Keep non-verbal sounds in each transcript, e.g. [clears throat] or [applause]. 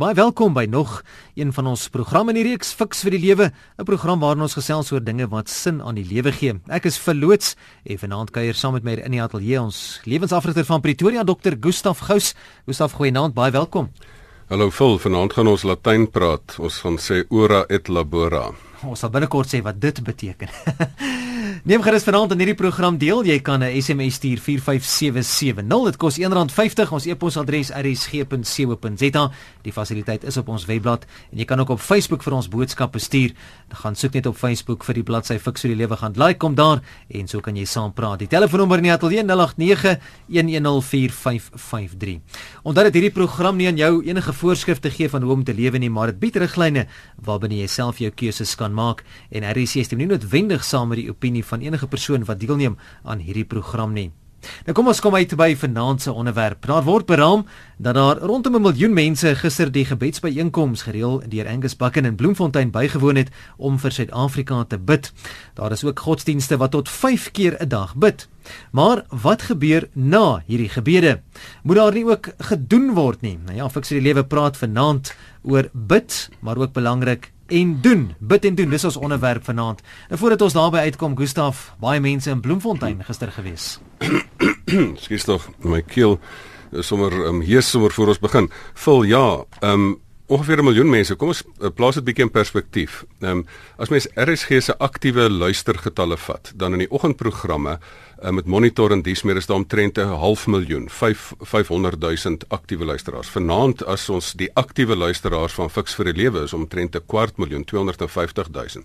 Baie welkom by nog een van ons programme in die reeks Fix vir die Lewe, 'n program waarin ons gesels oor dinge wat sin aan die lewe gee. Ek is verloots en vanaand kuier saam met my in die ateljee ons lewensafrigter van Pretoria, Dr. Gustaf Gous. Gustaf, goeienaand, baie welkom. Hallo Phil, vanaand gaan ons Latyn praat. Ons gaan sê ora et labora. Ons sal binnekort sê wat dit beteken. [laughs] Neem gerus vanaand aan hierdie program deel. Jy kan 'n SMS stuur 45770. Dit kos R1.50. Ons e-posadres rsg.co.za. Die fasiliteit is op ons webblad en jy kan ook op Facebook vir ons boodskappe stuur. Gaan soek net op Facebook vir die bladsy Fix vir die lewe gaan like kom daar en so kan jy saam praat. Die telefoonnommer in die ateljee 0891104553. Onthou dat hierdie program nie aan jou enige voorskrifte gee van hoe om te lewe nie, maar dit bied riglyne waarbinne jy self jou keuses kan maak en RSC stem nie noodwendig saam met die opinie van enige persoon wat deelneem aan hierdie program nie. Nou kom ons kom uit by vanaand se onderwerp. Daar word beraam dat daar rondom 'n miljoen mense gister die gebedsbyeenkoms gereël deur Angus Bucken in Bloemfontein bygewoon het om vir Suid-Afrika te bid. Daar is ook godsdienste wat tot 5 keer 'n dag bid. Maar wat gebeur na hierdie gebede? Moet daar nie ook gedoen word nie? Nou ja, fiks die lewe praat vanaand oor bid, maar ook belangrik en doen. Bid en doen, dis ons onderwerp vanaand. En voordat ons daarby uitkom, Gustaf, baie mense in Bloemfontein gister gewees. [clears throat] Skus tog, my keel sommer um, hier sommer voor ons begin. Vul ja, ehm um, ongeveer 'n miljoen mense. Kom ons uh, plaas dit bietjie in perspektief. Ehm um, as mens RSG se aktiewe luistergetalle vat, dan in die oggendprogramme uh, met monitor en dies meer is daar omtrent 'n half miljoen, 5 500 000 aktiewe luisteraars. Vanaand as ons die aktiewe luisteraars van Fix vir die Lewe is omtrent 'n kwart miljoen, 250 000.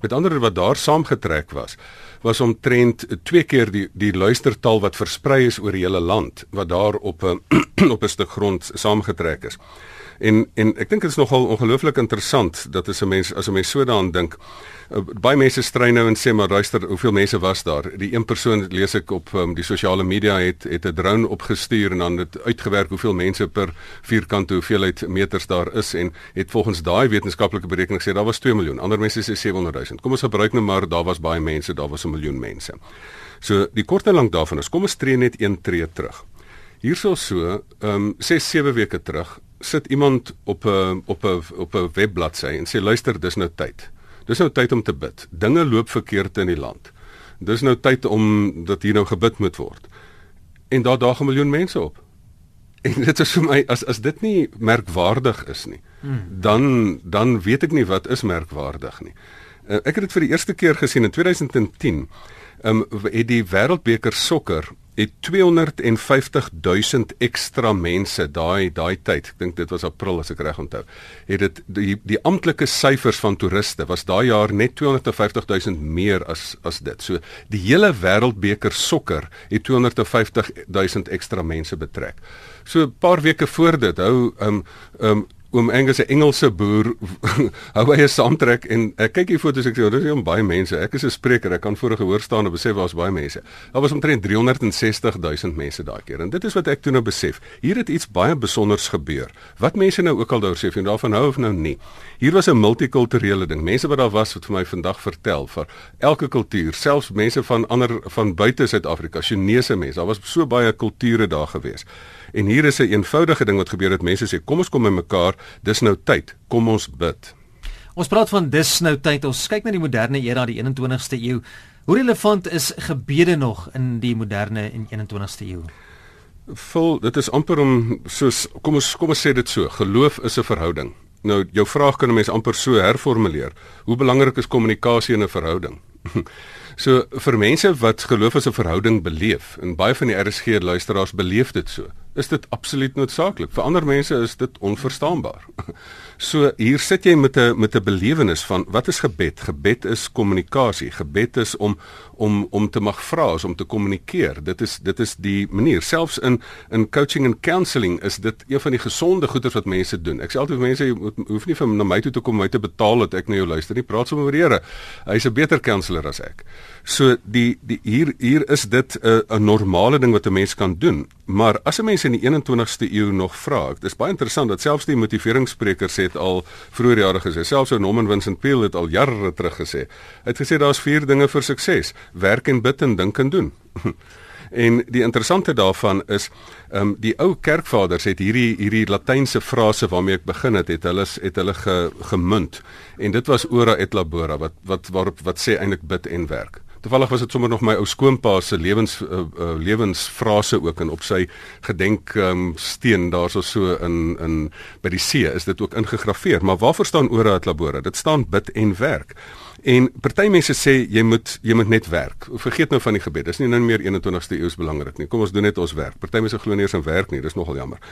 Met ander woorde wat daar saamgetrek was, was omtrent twee keer die die luistertal wat versprei is oor die hele land wat daar op 'n [clears throat] op 'n stuk grond saamgetrek is. En en ek dink dit is nogal ongelooflik interessant dat as 'n mens as 'n mens so daaraan dink, uh, baie mense strei nou en sê maar luister, hoeveel mense was daar? Die een persoon lees ek op um, die sosiale media het het 'n drone opgestuur en dan het uitgewerk hoeveel mense per vierkante hoeveelheid meters daar is en het volgens daai wetenskaplike berekening sê daar was 2 miljoen. Ander mense sê 700 000. Kom ons gebruik nou maar daar was baie mense, daar was 'n miljoen mense. So die kort en lank daarvan is kom ons tree net een tree terug. Hierso so, ehm um, 6 7 weke terug sit iemand op 'n op 'n op 'n webbladsy en sê luister, dis nou tyd. Dis nou tyd om te bid. Dinge loop verkeerd in die land. Dis nou tyd om dat hier nou gebid moet word. En daar daag 'n miljoen mense op. En dit is vir my as as dit nie merkwaardig is nie, hmm. dan dan weet ek nie wat is merkwaardig nie. Uh, ek het dit vir die eerste keer gesien in 2010. Ehm um, het die Wêreldbeker sokker het 250 000 ekstra mense daai daai tyd, ek dink dit was April as ek reg onthou, het dit die die amptelike syfers van toeriste was daai jaar net 250 000 meer as as dit. So die hele wêreldbeker sokker het 250 000 ekstra mense betrek. So 'n paar weke voor dit hou ehm um, ehm um, oom Angus 'n Engelse boer [laughs] hou 'n saamtrek en ek kyk hier foto's ek sê daar is baie mense. Ek is 'n spreker, ek kan voor gehoor staan en besef daar's baie mense. Daar was omtrent 360 000 mense daai keer. En dit is wat ek toe nou besef. Hier het iets baie besonders gebeur. Wat mense nou ook al daar sê, of jy daarvan hou of nou nie. Hier was 'n multikulturele ding. Mense wat daar was wat vir my vandag vertel vir elke kultuur, selfs mense van ander van buite Suid-Afrika, Chinese mense. Daar was so baie kulture daar gewees. En hier is 'n een eenvoudige ding wat gebeur het. Mense sê kom ons kom by mekaar, dis nou tyd. Kom ons bid. Ons praat van dis nou tyd. Ons kyk na die moderne era, die 21ste eeu. Hoe relevant is gebede nog in die moderne en 21ste eeu? Vol, dit is amper om soos kom ons kom ons sê dit so, geloof is 'n verhouding. Nou jou vraag kan 'n mens amper so herformuleer. Hoe belangrik is kommunikasie in 'n verhouding? [laughs] So vir mense wat geloof as 'n verhouding beleef en baie van die RSG luisteraars beleef dit so, is dit absoluut noodsaaklik. Vir ander mense is dit onverstaanbaar. [laughs] So hier sit jy met 'n met 'n belewenis van wat is gebed? Gebed is kommunikasie. Gebed is om om om te mag vra, is om te kommunikeer. Dit is dit is die manier. Selfs in in coaching en counselling is dit een van die gesonde goeders wat mense doen. Ek sê altyd vir mense jy hoef nie vir na my toe te kom om my te betaal dat ek na jou luister nie. Praat sommer met die Here. Hy's 'n beter counselor as ek. So die die hier hier is dit 'n 'n normale ding wat 'n mens kan doen. Maar as 'n mens in die 21ste eeu nog vra, dit is baie interessant dat selfs die motiveringssprekers het al vroeër jare gesê, selfs ou Norman Vincent Peale het al jare terug gesê. Hy het gesê daar's vier dinge vir sukses: werk en bid en dink en doen. [laughs] En die interessante daarvan is ehm um, die ou kerkvaders het hierdie hierdie latynse frase waarmee ek begin het, het hulle het hulle ge, gemunt. En dit was ora et labora wat wat waarop wat sê eintlik bid en werk. Toevallig was dit sommer nog my ou skoonpa se lewens uh, uh, lewensfrase ook en op sy gedenk um, steen daarso so in in by die see is dit ook ingegraveer. Maar waarvoor staan ora et labora? Dit staan bid en werk. En party mense sê jy moet jy moet net werk. Vergeet nou van die gebed. Dis nie nou meer 21ste eeus belangrik nie. Kom ons doen net ons werk. Party mense glo nie eens in werk nie. Dis nogal jammer.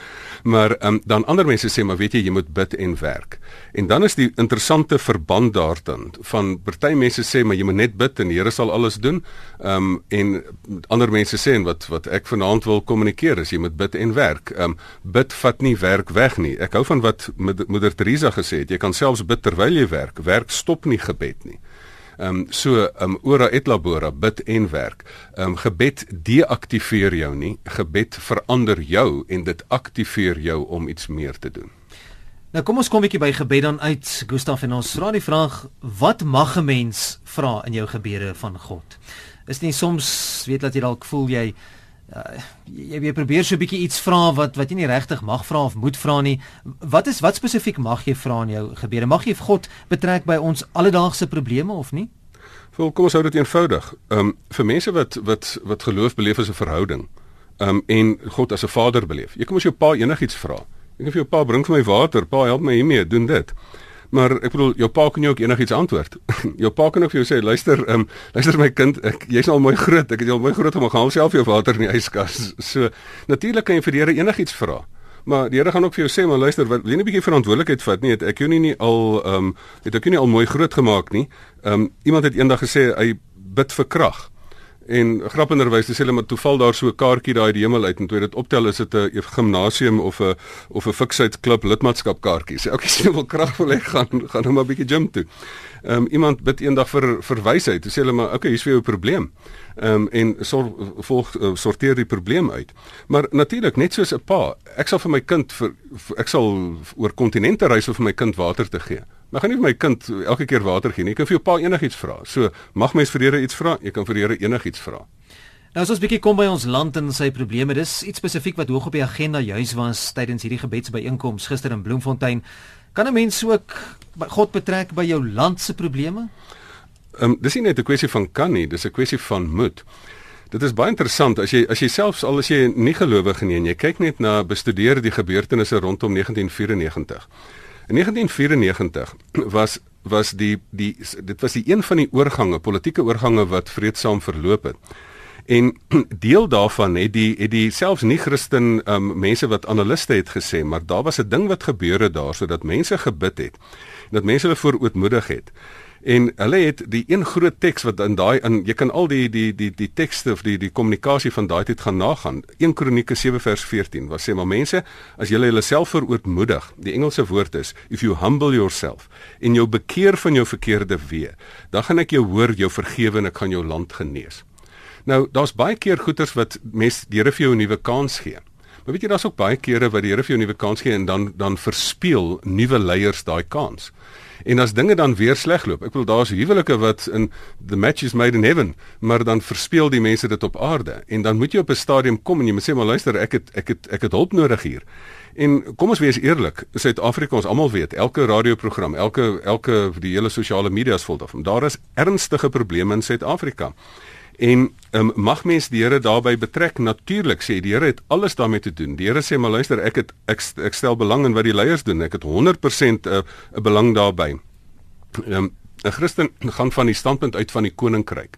Maar ehm um, dan ander mense sê maar weet jy jy moet bid en werk. En dan is die interessante verband daarin van party mense sê maar jy moet net bid en die Here sal alles doen. Ehm um, en ander mense sê en wat wat ek vanaand wil kommunikeer is jy moet bid en werk. Ehm um, bid vat nie werk weg nie. Ek hou van wat moeder Teresa gesê het. Jy kan selfs bid terwyl jy werk. Werk stop nie gebed nie. Ehm um, so ehm um, ora et labora bid en werk. Ehm um, gebed deaktiveer jou nie, gebed verander jou en dit aktiveer jou om iets meer te doen. Nou kom ons kom 'n bietjie by gebed dan uit. Gustaf en ons vra die vraag, wat mag 'n mens vra in jou gebede van God? Is nie soms weet dat jy dalk voel jy uh, jy, jy probeer so 'n bietjie iets vra wat wat jy nie regtig mag vra of moet vra nie. Wat is wat spesifiek mag jy vra in jou gebede? Mag jy God betrek by ons alledaagse probleme of nie? Wel, kom ons hou dit eenvoudig. Ehm um, vir mense wat wat wat geloof beleef as 'n verhouding, ehm um, en God as 'n vader beleef. Jy kom as jou pa enigiets vra. Ek kan vir jou pa bring vir my water, pa help my hiermee, doen dit. Maar ek bedoel jou pa kan jou ook enigiets antwoord. [laughs] jou pa kan ook vir jou sê luister, ehm um, luister my kind, ek jy's nou al mooi groot. Ek het jou al mooi groot gemaak. Gaan self jou water in die yskas. [laughs] So natuurlik kan jy vir die Here enigiets vra. Maar die Here gaan ook vir jou sê, maar luister, wil jy 'n bietjie verantwoordelikheid vat nie? Het ek jou nie nie al ehm um, het ek jou nie al mooi groot gemaak nie? Ehm um, iemand het eendag gesê hy bid vir krag. En grappenderwys, dis hulle maar toeval daar so 'n kaartjie daai die hemel uit en toe dit optel is dit 'n gimnasium of 'n of 'n fiksheid klub lidmaatskap kaartjie. Sê [laughs] okay, sien wil krag wil hê gaan gaan nou maar 'n bietjie gym toe. Ehm um, iemand bid eendag vir vir wysheid. Toe sê hulle maar okay, hier's vir jou probleem. Ehm um, en sor, volg uh, sorteer die probleem uit. Maar natuurlik net soos 'n pa, ek sal vir my kind vir, vir ek sal oor kontinente reis om vir my kind water te gee. Maar gaan nie vir my kind elke keer water gee nie. Ek kan vir jou pa enigiets vra. So, mag mens vir Here iets vra? Jy kan vir Here enigiets vra. Nou as ons bietjie kom by ons land en sy probleme, dis iets spesifiek wat hoog op die agenda juis was tydens hierdie gebedsbyeenkoms gister in Bloemfontein. Kan 'n mens ook God betrek by jou land se probleme? Ehm um, dis nie net 'n kwessie van kan nie, dis 'n kwessie van moet. Dit is baie interessant as jy as jy selfs al as jy nie gelowig nie en jy kyk net na bestudeer die gebeurtenisse rondom 1994. In 1994 was was die die dit was die een van die oorgange, politieke oorgange wat vreedsaam verloop het. En [clears throat] deel daarvan het die het die selfs nie Christen um, mense wat analiste het gesê, maar daar was 'n ding wat gebeur het daar sodat mense gebid het. Dat mense hulle voorootmoedig het. En hulle het die een groot teks wat in daai in jy kan al die die die die tekste of die die kommunikasie van daai tyd gaan nagaan. 1 Kronieke 7 vers 14 wat sê maar mense as julle julleself verootmoedig, die Engelse woord is if you humble yourself en jou bekeer van jou verkeerde weë, dan gaan ek jou hoor, jou vergewe en ek gaan jou land genees. Nou, daar's baie keer goeters wat mes die Here vir jou 'n nuwe kans gee. Maar weet jy daar's ook baie kere wat die Here vir jou 'n nuwe kans gee en dan dan verspeel nuwe leiers daai kans. En as dinge dan weer sleg loop, ek wil daar's huwelike wat in the match is made in heaven, maar dan verspeel die mense dit op aarde en dan moet jy op 'n stadium kom en jy moet sê maar luister, ek het ek het ek het hulp nodig hier. En kom ons wees eerlik, Suid-Afrika ons almal weet, elke radioprogram, elke elke die hele sosiale media is vol daarvan. Daar is ernstige probleme in Suid-Afrika. En um, mag mens die Here daarbey betrek? Natuurlik sê die Here het alles daarmee te doen. Die Here sê maar luister, ek het ek, ek stel belang in wat die leiers doen. Ek het 100% 'n uh, 'n belang daarbey. Um, 'n Christen gaan van die standpunt uit van die koninkryk.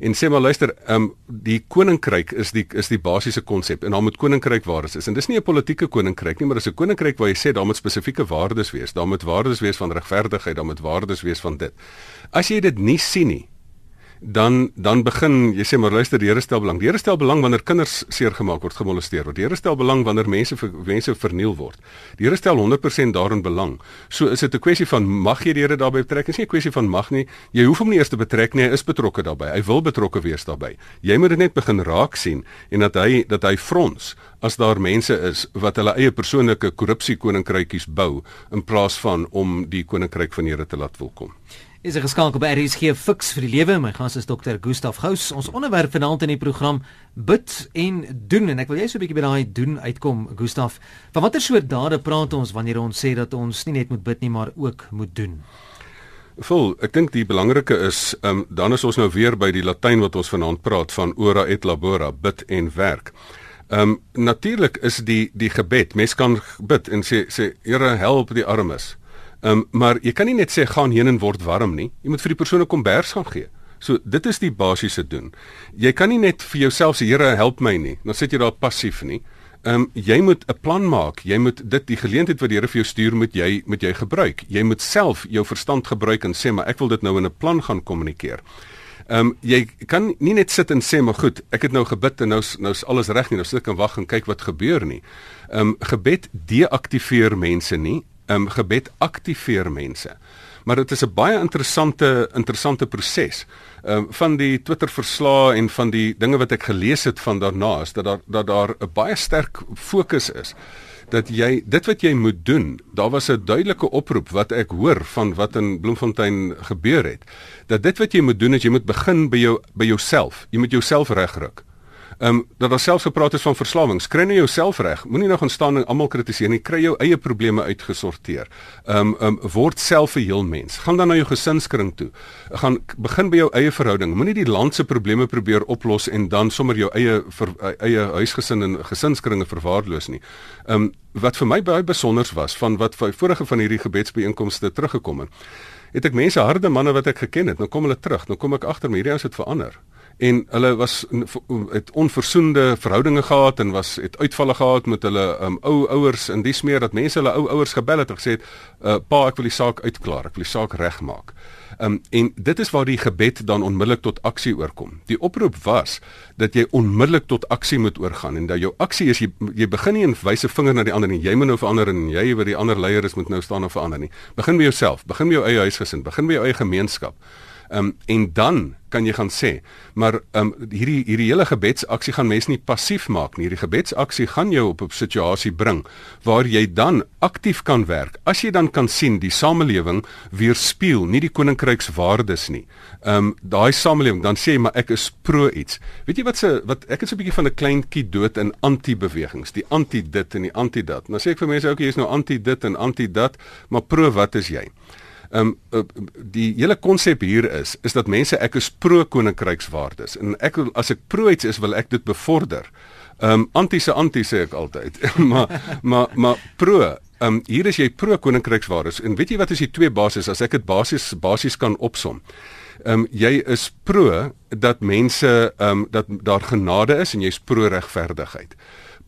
En sê maar luister, um, die koninkryk is die is die basiese konsep en daar moet koninkryk waardes is. En dis nie 'n politieke koninkryk nie, maar dis 'n koninkryk waar jy sê daar moet spesifieke waardes wees. Daar moet waardes wees van regverdigheid, daar moet waardes wees van dit. As jy dit nie sien nie, dan dan begin jy sê maar luister die Here stel belang. Die Here stel belang wanneer kinders seer gemaak word, gemolesteer word. Die Here stel belang wanneer mense mense verniel word. Die Here stel 100% daarin belang. So is dit 'n kwessie van mag jy die Here daarbey betrek? Dit is nie 'n kwessie van mag nie. Jy hoef hom nie eers te betrek nie. Hy is betrokke daarbey. Hy wil betrokke wees daarbey. Jy moet dit net begin raak sien en dat hy dat hy frons as daar mense is wat hulle eie persoonlike korrupsie koninkrykies bou in plaas van om die koninkryk van die Here te laat welkom. Is 'n geskakel by RSG Fix vir die lewe. My gas is Dr. Gustaf Gous. Ons onderwerp vanaand in die program bid en doen en ek wil jy so 'n bietjie by daai doen uitkom, Gustaf. Van watter soort dade praat ons wanneer ons sê dat ons nie net moet bid nie, maar ook moet doen? Vol, ek dink die belangrike is, ehm um, dan is ons nou weer by die Latyn wat ons vanaand praat van ora et labora, bid en werk. Ehm um, natuurlik is die die gebed, mens kan bid en sê sê Here help die armes. Ehm um, maar jy kan nie net sê gaan heen en word warm nie. Jy moet vir die persoon 'n kombers gaan gee. So dit is die basiese doen. Jy kan nie net vir jouself sê Here help my nie. Dan sit jy daar passief nie. Ehm um, jy moet 'n plan maak. Jy moet dit die geleentheid wat die Here vir jou stuur moet jy moet jy gebruik. Jy moet self jou verstand gebruik en sê maar ek wil dit nou in 'n plan gaan kommunikeer. Ehm um, jy kan nie net sit en sê maar goed, ek het nou gebid en nou nou is alles reg nie. Nou sit ek en wag en kyk wat gebeur nie. Ehm um, gebed deaktiveer mense nie um, gebed aktiveer mense. Maar dit is 'n baie interessante interessante proses. Ehm um, van die Twitter verslae en van die dinge wat ek gelees het van daarna is dat daar dat daar 'n baie sterk fokus is dat jy dit wat jy moet doen, daar was 'n duidelike oproep wat ek hoor van wat in Bloemfontein gebeur het. Dat dit wat jy moet doen is jy moet begin by jou by jouself. Jy moet jouself regruk. Ehm um, dat daar selfs gepraat is van verslawings. Kry net jouself reg. Moenie nou gaan staan en almal kritiseer nie. Kry jou eie probleme uitgesorteer. Ehm um, ehm um, word self 'n heel mens. Gaan dan na jou gesinskring toe. Gaan begin by jou eie verhouding. Moenie die land se probleme probeer oplos en dan sommer jou eie ver, eie huisgesin en gesinskringe verwaarloos nie. Ehm um, wat vir my baie besonder was van wat vorige van hierdie gebedsbijeenkomste teruggekom het. Het ek mense harde manne wat ek geken het, nou kom hulle terug. Nou kom ek agter hierdie ouens het verander en hulle was het onversoende verhoudinge gehad en was het uitvalle gehad met hulle um, ou ouers en dis meer dat mense hulle ou ouers gebel het en gesê het uh, pa ek wil die saak uitklaar ek wil die saak regmaak. Um, en dit is waar die gebed dan onmiddellik tot aksie oorkom. Die oproep was dat jy onmiddellik tot aksie moet oorgaan en dat jou aksie is jy jy begin nie en wys 'n vinger na die ander nie. Jy moet nou verander en jy wat die ander leier is moet nou staan en verander nie. Begin by jouself, begin by jou eie huisgesin, begin by jou eie gemeenskap. Ehm um, en dan kan jy gaan sê, maar ehm um, hierdie hierdie hele gebedsaksie gaan mense nie passief maak nie. Hierdie gebedsaksie gaan jou op 'n situasie bring waar jy dan aktief kan werk. As jy dan kan sien die samelewing weerspieël nie die koninkrykswaardes nie. Ehm um, daai samelewing dan sê jy maar ek is pro iets. Weet jy wat se wat ek is 'n bietjie van 'n kleintjie dood in anti-bewegings, die anti dit en die anti dat. Nou sê ek vir mense ook jy is nou anti dit en anti dat, maar pro wat is jy? Ehm um, die hele konsep hier is is dat mense ek is pro koninkrykswaardes en ek as ek pro iets is wil ek dit bevorder. Ehm um, anti se anti sê ek altyd. [laughs] maar maar maar pro Ehm um, hier is jy pro koninkrykswaardes en weet jy wat is die twee basis as ek dit basies basies kan opsom. Ehm um, jy is pro dat mense ehm um, dat daar genade is en jy's pro regverdigheid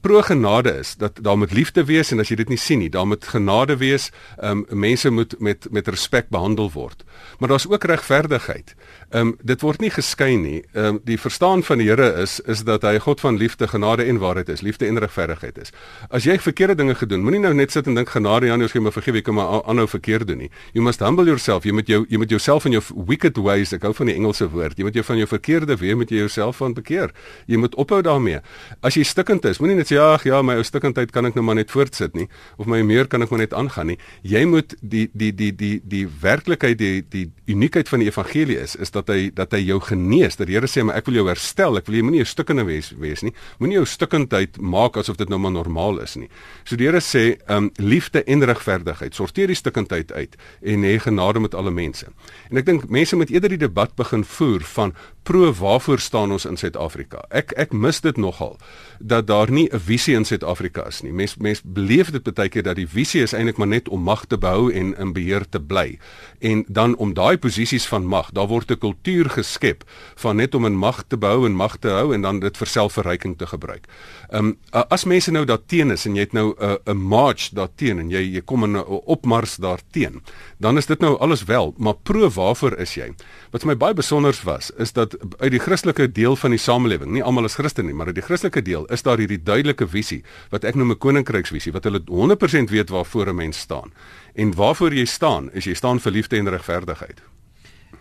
pro genade is dat daar moet liefde wees en as jy dit nie sien nie, daar moet genade wees. Ehm um, mense moet met met respek behandel word. Maar daar's ook regverdigheid. Ehm um, dit word nie geskei nie. Ehm um, die verstaan van die Here is is dat hy God van liefde, genade en waarheid is, liefde en regverdigheid is. As jy verkeerde dinge gedoen, moenie nou net sit en dink genade Jan, jy sê maar vergewe, ek kan maar aanhou verkeerd doen nie. You must humble yourself. Jy moet jou jy moet jouself van jou wicked ways, ek hou van die Engelse woord. Jy moet jou van jou verkeerde weë moet jy jouself van bekeer. Jy moet ophou daarmee. As jy stikkend is, moenie net sê ag ja, my ou stikkendheid kan ek nou maar net voortsit nie of my meer kan ek maar net aangaan nie. Jy moet die die die die die werklikheid die die uniekheid van die evangelie is is dat hy dat hy jou genees. Dat die Here sê maar ek wil jou herstel. Ek wil jy moenie 'n stikkende wees wees nie. Moenie jou stikkendheid maak asof dit nou maar normaal is nie. So die Here sê um liefde en regverdigheid. Sorteer die stikkendheid uit en hê genade met alle mense. En ek dink mense moet eerder die debat begin voer van pro waarvoor staan ons in Suid-Afrika. Ek ek mis dit nogal dat daar nie 'n visie in Suid-Afrika is nie. Mense mense beleef dit baie keer dat die visie is eintlik maar net om mag te behou en in beheer te bly. En dan om daai posisies van mag, daar word 'n kultuur geskep van net om in mag te behou en mag te hou en dan dit vir selfverryking te gebruik. Ehm um, as mense nou daarteen is en jy het nou 'n uh, 'n march daarteen en jy jy kom in 'n opmars daarteen, dan is dit nou alles wel, maar pro waarvoor is jy? Wat vir my baie besonder was, is dat uit die Christelike deel van die samelewing, nie almal is Christen nie, maar uit die Christelike deel is daar hierdie duidelike visie wat ek noem 'n koninkryksvisie wat hulle 100% weet waarvoor 'n mens staan. En waarvoor jy staan, is jy staan vir liefde en regverdigheid.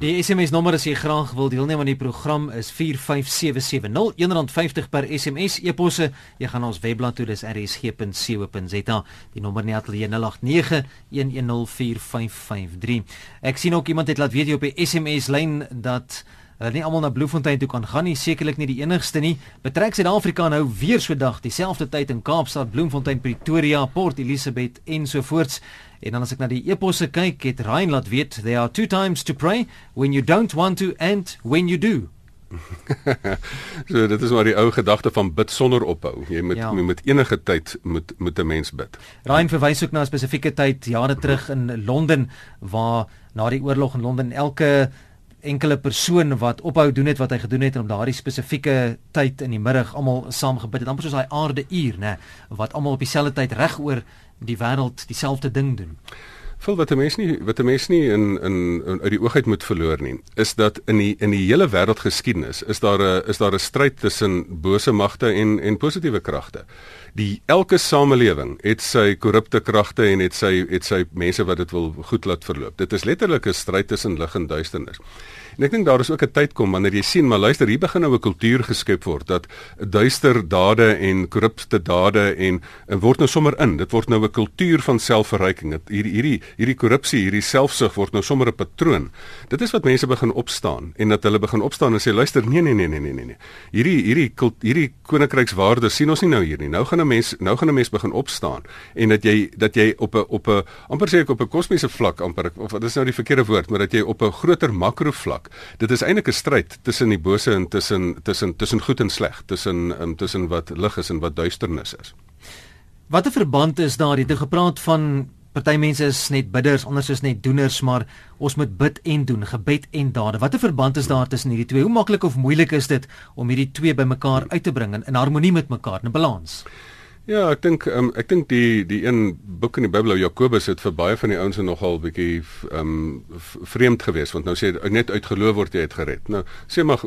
Die SMS nommer as jy graag wil deelneem aan die program is 45770 R1.50 per SMS e-posse. Jy gaan ons webblad toe dis rsg.co.za. Die nommer net ateljee 0891104553. Ek sien ook iemand het laat weet op die SMS lyn dat hulle nie almal na Bloemfontein toe kan gaan nie, sekerlik nie die enigste nie. Betrek Suid-Afrika nou weer so dag dieselfde tyd in Kaapstad, Bloemfontein, Pretoria, Port Elizabeth en so voorts. En dan as ek na die eposse kyk, het Ryan laat weet there are two times to pray when you don't want to and when you do. [laughs] so dit is maar die ou gedagte van bid sonder ophou. Jy moet ja. met enige tyd moet moet 'n mens bid. Ryan verwys ook na 'n spesifieke tyd jare terug in Londen waar na die oorlog in Londen elke enkele persoon wat ophou doen het wat hy gedoen het om daardie spesifieke tyd in die middag almal saam gebid het amper soos daai aarde uur nê wat almal op dieselfde tyd reg oor die wêreld dieselfde ding doen. Vol wat 'n mens nie wat 'n mens nie in in uit die oogheid moet verloor nie, is dat in die in die hele wêreldgeskiedenis is daar 'n is daar 'n stryd tussen bose magte en en positiewe kragte. Die elke samelewing het sy korrupte kragte en het sy het sy mense wat dit wil goed laat verloop. Dit is letterlik 'n stryd tussen lig en duisternis. En ek dink daar is ook 'n tyd kom wanneer jy sien, maar luister, hier begin nou 'n kultuur geskep word dat duister dade en korrupte dade en, en word nou sommer in. Dit word nou 'n kultuur van selfverryking. Dit hierdie hierdie hierdie korrupsie, hierdie selfsug word nou sommer 'n patroon. Dit is wat mense begin opstaan en dat hulle begin opstaan en sê luister, nee nee nee nee nee nee. Hierdie hierdie kult, hierdie koninkrykswaardes sien ons nie nou hier nie. Nou gaan 'n mens nou gaan 'n mens begin opstaan en dat jy dat jy op 'n op 'n amper sê ek op 'n kosmiese vlak amper of dit is nou die verkeerde woord, maar dat jy op 'n groter makro vlak. Dit is eintlik 'n stryd tussen die bose en tussen tussen tussen goed en sleg, tussen um, tussen wat lig is en wat duisternis is. Watter verband is daar? Jy het gepraat van party mense is net bidders, ander is net doeners, maar ons moet bid en doen, gebed en dade. Watter verband is daar tussen hierdie twee? Hoe maklik of moeilik is dit om hierdie twee bymekaar uit te bring in, in harmonie met mekaar, in balans? Ja, ek dink um, ek dink die die een boek in die Bybel, Jakobus, het vir baie van die ouens nogal bietjie um vreemd geweest want nou sê net uit geloof word jy het gered. Nou sê maar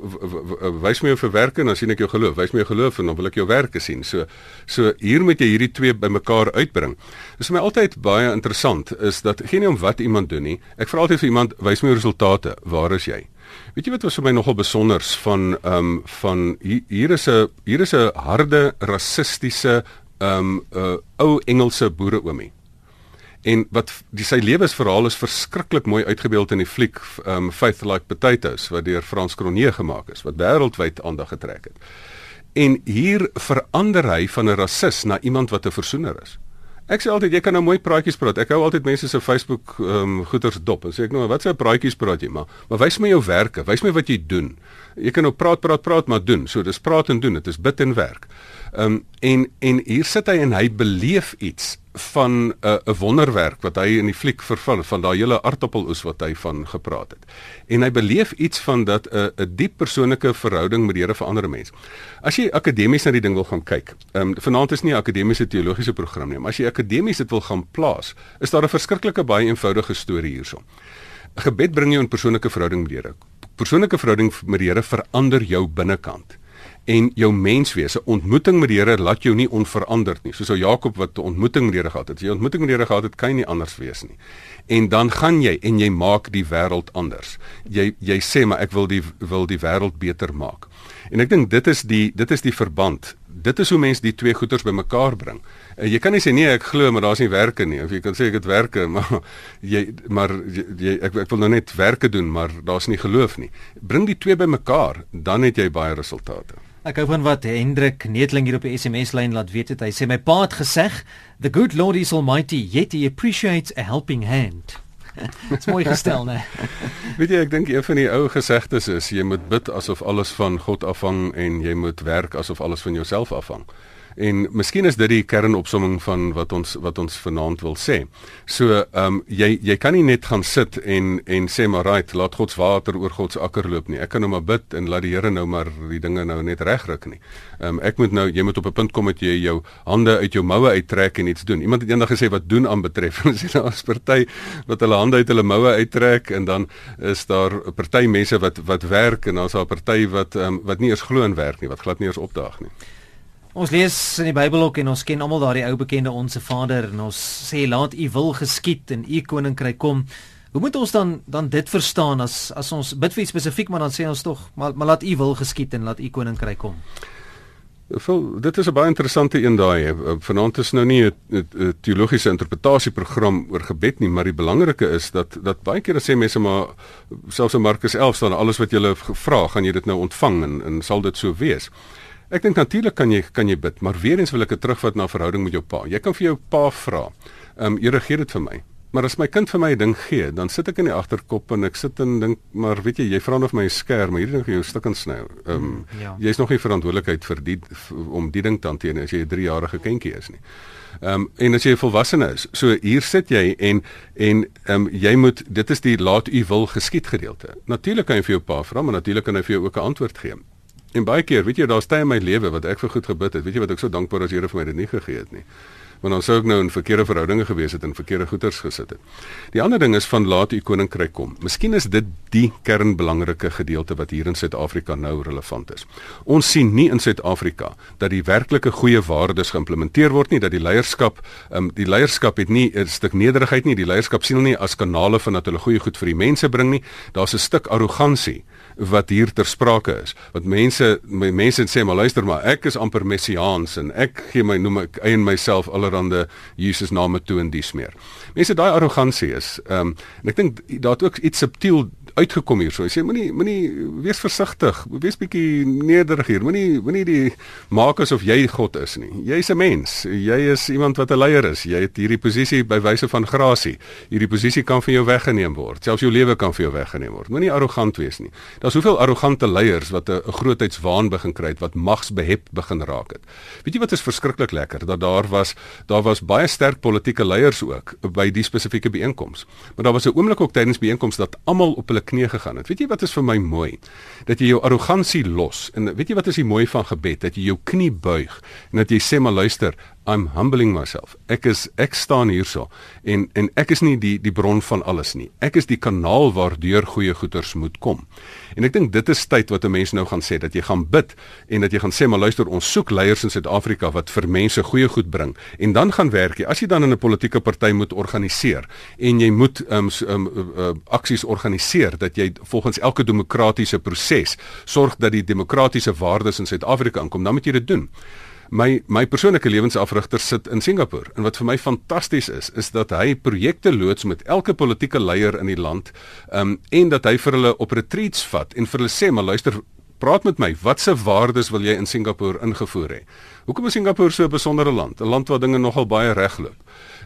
wys my jou vir werke en dan sien ek jou geloof. Wys my jou geloof en dan wil ek jou werke sien. So so hier moet jy hierdie twee bymekaar uitbring. Dis vir my altyd baie interessant is dat geen om wat iemand doen nie. Ek vra altyd vir iemand, wys my jou resultate. Waar is jy? Weet jy wat was vir my nogal besonders van ehm um, van hier, hier is 'n hier is 'n harde rassistiese um 'n uh, ou Engelse boereoomie. En wat die sy lewensverhaal is verskriklik mooi uitgebeeld in die fliek um Faith Like Potatoes wat deur Frans Cronje gemaak is wat wêreldwyd aandag getrek het. En hier verander hy van 'n rassis na iemand wat 'n versoener is. Ek sê altyd jy kan nou mooi praatjies praat. Ek hou altyd mense se Facebook ehm um, goeters dop en sê ek nou wat se praatjies praat jy maar maar wys my jou werke, wys my wat jy doen. Jy kan nou praat praat praat maar doen. So dis praat en doen. Dit is bid en werk. Ehm um, en en hier sit hy en hy beleef iets van 'n uh, 'n wonderwerk wat hy in die fliek vervul van daai hele aardappeloes wat hy van gepraat het. En hy beleef iets van dat 'n uh, 'n diep persoonlike verhouding met die Here verander 'n mens. As jy akademies na die ding wil gaan kyk. Ehm um, vanaand is nie 'n akademiese teologiese program nie, maar as jy akademies dit wil gaan plaas, is daar 'n verskriklike baie eenvoudige storie hierso. Gebed bring jou in persoonlike verhouding met die Here. Persoonlike verhouding met die Here verander jou binnekant en jou menswese ontmoeting met die Here laat jou nie onveranderd nie soos ou Jakob wat 'n ontmoeting met die Here gehad het. As jy ontmoeting met die Here gehad het, kan jy nie anders wees nie. En dan gaan jy en jy maak die wêreld anders. Jy jy sê maar ek wil die wil die wêreld beter maak. En ek dink dit is die dit is die verband. Dit is hoe mense die twee goeters bymekaar bring. Uh, jy kan nie sê nee, ek glo maar daar's nie werke nie of jy kan sê ek het werke, [laughs] maar jy maar jy ek ek wil nou net werke doen, maar daar's nie geloof nie. Bring die twee bymekaar, dan het jy baie resultate. Ek hou van wat Hendrik Netling hier op die SMS lyn laat weet het. Hy sê my pa het gesê, "The good Lord is almighty, yet he appreciates a helping hand." [laughs] Dit's mooi gestel, né? [laughs] weet jy, ek dink een van die ou gesegdes is jy moet bid asof alles van God afhang en jy moet werk asof alles van jouself afhang. En miskien is dit die kernopsomming van wat ons wat ons vanaand wil sê. So, ehm um, jy jy kan nie net gaan sit en en sê maar right, laat God se water oor God se akker loop nie. Ek kan nou maar bid en laat die Here nou maar die dinge nou net regryk nie. Ehm um, ek moet nou jy moet op 'n punt kom dat jy jou hande uit jou moue uittrek en iets doen. Iemand het eendag gesê wat doen aan betref. Ons [laughs] sê daar is party wat hulle hande uit hulle moue uittrek en dan is daar 'n party mense wat wat werk en dan is daar 'n party wat um, wat nie eens glo in werk nie, wat glad nie eens opdaag nie. Ons lees in die Bybel ook en ons ken almal daardie ou bekende onsse Vader en ons sê laat u wil geskied en u koninkryk kom. Hoe moet ons dan dan dit verstaan as as ons bid vir spesifiek maar dan sê ons tog maar maar laat u wil geskied en laat u koninkryk kom. Vol, dit is 'n baie interessante een daai. Vanaand is nou nie 'n teologiese interpretasieprogram oor gebed nie, maar die belangrike is dat dat baie keer sê mense maar selfs in Markus 11 staan alles wat jy vra, gaan jy dit nou ontvang en en sal dit so wees. Ek dink natuurlik kan jy kan jy bid, maar weer eens wil ek dit terugvat na verhouding met jou pa. Jy kan vir jou pa vra. Ehm um, Here gee dit vir my. Maar as my kind vir my 'n ding gee, dan sit ek in die agterkop en ek sit en dink, maar weet jy, jy vra nou vir my 'n skerm, maar hierdie ding gaan jou stuk en sny. Ehm um, ja. jy's nog nie verantwoordelikheid vir die om die ding te hanteer as jy 'n 3-jarige kindjie is nie. Ehm um, en as jy 'n volwassene is, so hier sit jy en en ehm um, jy moet dit is die laat u wil geskied gedeelte. Natuurlik kan jy vir jou pa vra, maar natuurlik kan hy vir jou ook 'n antwoord gee. En baie keer, weet jy, daar's tye in my lewe wat ek vir goed gebid het. Weet jy wat ek so dankbaar is Here vir my dit nie gegee het nie want dan sou ek nou in verkeerde verhoudinge gewees het en verkeerde goeders gesit het. Die ander ding is van laat u koninkryk kom. Miskien is dit die kernbelangrike gedeelte wat hier in Suid-Afrika nou relevant is. Ons sien nie in Suid-Afrika dat die werklike goeie waardes geïmplementeer word nie, dat die leierskap, um, die leierskap het nie 'n stuk nederigheid nie, die leierskap sien hulle nie as kanale van dat hulle goeie goed vir die mense bring nie. Daar's 'n stuk arrogansie wat hier ter sprake is. Wat mense mense sê maar luister maar ek is amper messiaans en ek gee my noem ek eien myself allerhande Jesus name toe en dies meer. Mense daai arrogansie is ehm um, en ek dink daar het ook iets subtiel uitgekom hier so. Hy sê moenie moenie wees versigtig. Wees bietjie nederig hier. Moenie moenie die maak asof jy God is nie. Jy's 'n mens. Jy is iemand wat 'n leier is. Jy het hierdie posisie by wyse van grasie. Hierdie posisie kan van jou weggeneem word. Selfs jou lewe kan vir jou weggeneem word. Moenie arrogant wees nie. Daar's soveel arrogante leiers wat 'n grootheidswaan begin kry het wat magsbehep begin raak het. Weet jy wat is verskriklik lekker dat daar was daar was baie sterk politieke leiers ook by die spesifieke byeenkoms. Maar daar was 'n oomblik ook tydens byeenkomste dat almal op hulle knie gegaan het. Weet jy wat is vir my mooi? Dat jy jou arrogansie los en weet jy wat is die mooi van gebed? Dat jy jou knie buig en dat jy sê maar luister, I'm humbling myself. Ek is ek staan hierso en en ek is nie die die bron van alles nie. Ek is die kanaal waardeur goeie goeders moet kom. En ek dink dit is tyd wat 'n mens nou gaan sê dat jy gaan bid en dat jy gaan sê maar luister ons soek leiers in Suid-Afrika wat vir mense goeie goed bring en dan gaan werk jy. As jy dan in 'n politieke party moet organiseer en jy moet um, um uh, uh, aksies organiseer dat jy volgens elke demokratiese proses sorg dat die demokratiese waardes in Suid-Afrika aankom, dan moet jy dit doen my my persoonlike lewensafrigter sit in Singapore. En wat vir my fantasties is is dat hy projekte loods met elke politieke leier in die land um, en dat hy vir hulle op retreats vat en vir hulle sê maar luister praat met my watse waardes wil jy in Singapore ingevoer hê? Hoekom is Singapore so 'n besondere land? 'n land waar dinge nogal baie regloop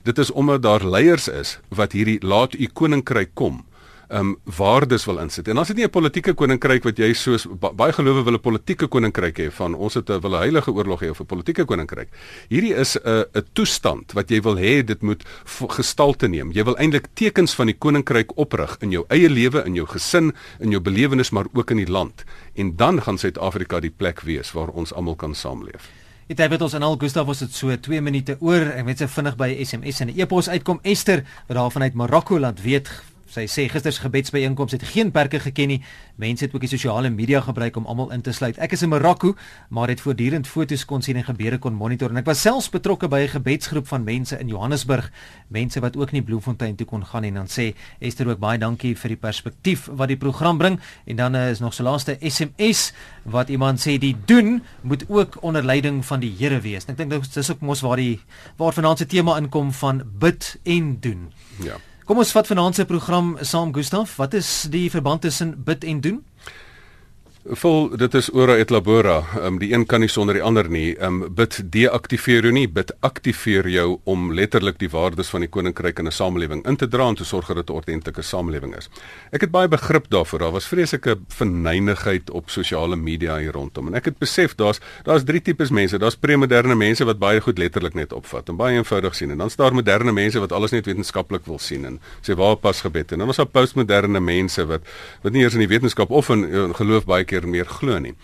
dit is omdat daar leiers is wat hierdie laat u koninkryk kom um waardes wil insit. En is dit nie 'n politieke koninkryk wat jy soos baie gelowe wil 'n politieke koninkryk hê van ons het 'n wil 'n heilige oorlog hê of 'n politieke koninkryk. Hierdie is 'n 'n toestand wat jy wil hê dit moet gestalte neem. Jy wil eintlik tekens van die koninkryk oprig in jou eie lewe, in jou gesin, in jou belewenis maar ook in die land. En dan gaan Suid-Afrika die plek wees waar ons almal kan saamleef. Het ons en al Gustav was dit so 2 minute oor en net so vinnig by SMS en 'n e-pos uitkom Esther wat daar vanuit Marokko laat weet Sy sê gister se gebedsbyeenkoms het geen perke geken nie. Mense het ook die sosiale media gebruik om almal in te sluit. Ek is in Marokko, maar het voortdurend foto's kon sien en gebeure kon monitor en ek was selfs betrokke by 'n gebedsgroep van mense in Johannesburg, mense wat ook nie Bloemfontein toe kon gaan nie. En dan sê Esther ook baie dankie vir die perspektief wat die program bring. En dan uh, is nog so laaste SMS wat iemand sê die doen moet ook onder leiding van die Here wees. Ek dink dit is ook mos waar die waar vanaand se tema inkom van bid en doen. Ja. Kom ons vat vanaand se program saam Gustaf. Wat is die verband tussen bid en doen? Vol dit is ora et labora. Um, die een kan nie sonder die ander nie. Um, bid deaktiveer jou nie. Bid aktiveer jou om letterlik die waardes van die koninkryk in 'n samelewing in te dra en te sorg dat dit 'n ordentlike samelewing is. Ek het baie begrip daarvoor. Daar was vreeslike verneinigheid op sosiale media hier rondom en ek het besef daar's daar's drie tipes mense. Daar's premoderne mense wat baie goed letterlik net opvat en baie eenvoudig sien en dan's daar moderne mense wat alles net wetenskaplik wil sien en sê waar pas gebed en dan is daar postmoderne mense wat wat nie eers in die wetenskap of in, in geloof baie keer keer meer glo nie.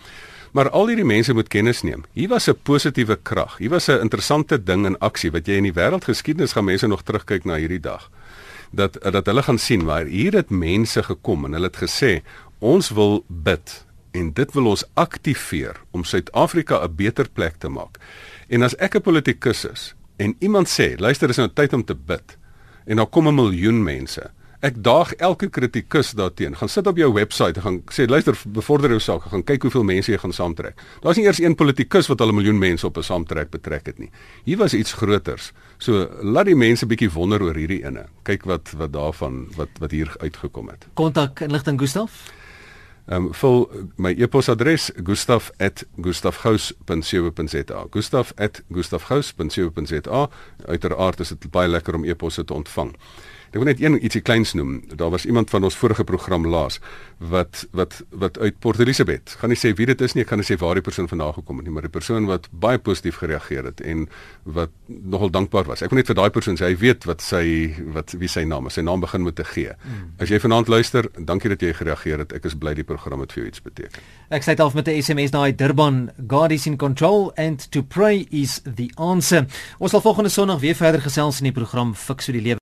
Maar al hierdie mense moet kennis neem. Hier was 'n positiewe krag. Hier was 'n interessante ding in aksie wat jy in die wêreldgeskiedenis gaan mense nog terugkyk na hierdie dag. Dat dat hulle gaan sien waar hier het mense gekom en hulle het gesê ons wil bid en dit wil ons aktiveer om Suid-Afrika 'n beter plek te maak. En as ek 'n politikus is en iemand sê luister dis nou tyd om te bid en daar kom 'n miljoen mense ek daag elke kritikus daarteen. Gaan sit op jou webwerf en gaan sê luister, bevorder jou saak, gaan kyk hoeveel mense jy gaan saamtrek. Daar's nie eers een politikus wat al 'n miljoen mense op 'n saamtrek betrek het nie. Hier was iets groters. So laat die mense bietjie wonder oor hierdie ene. Kyk wat wat daarvan wat wat hier uitgekom het. Kontak inligting Gustaf. Ehm um, vul my e-posadres gustaf@gustafgous.co.za. gustaf@gustafgous.co.za. Uiteraard is dit baie lekker om e-posse te ontvang. Ek wil net een ietsie kleins noem. Daar was iemand van ons vorige program laas wat wat wat uit Port Elizabeth. Gaan nie sê wie dit is nie, ek gaan nie sê waar die persoon vandaan gekom het nie, maar die persoon wat baie positief gereageer het en wat nogal dankbaar was. Ek wil net vir daai persoon sê hy weet wat sy wat wie sy naam is. Sy naam begin met 'n G. Hmm. As jy vanaand luister, dankie dat jy gereageer het. Ek is bly die program het vir jou iets beteken. Ek sê dit af met 'n SMS daai Durban God is in control and to pray is the answer. Ons sal volgende Sondag weer verder gesels in die program Fix so die lewe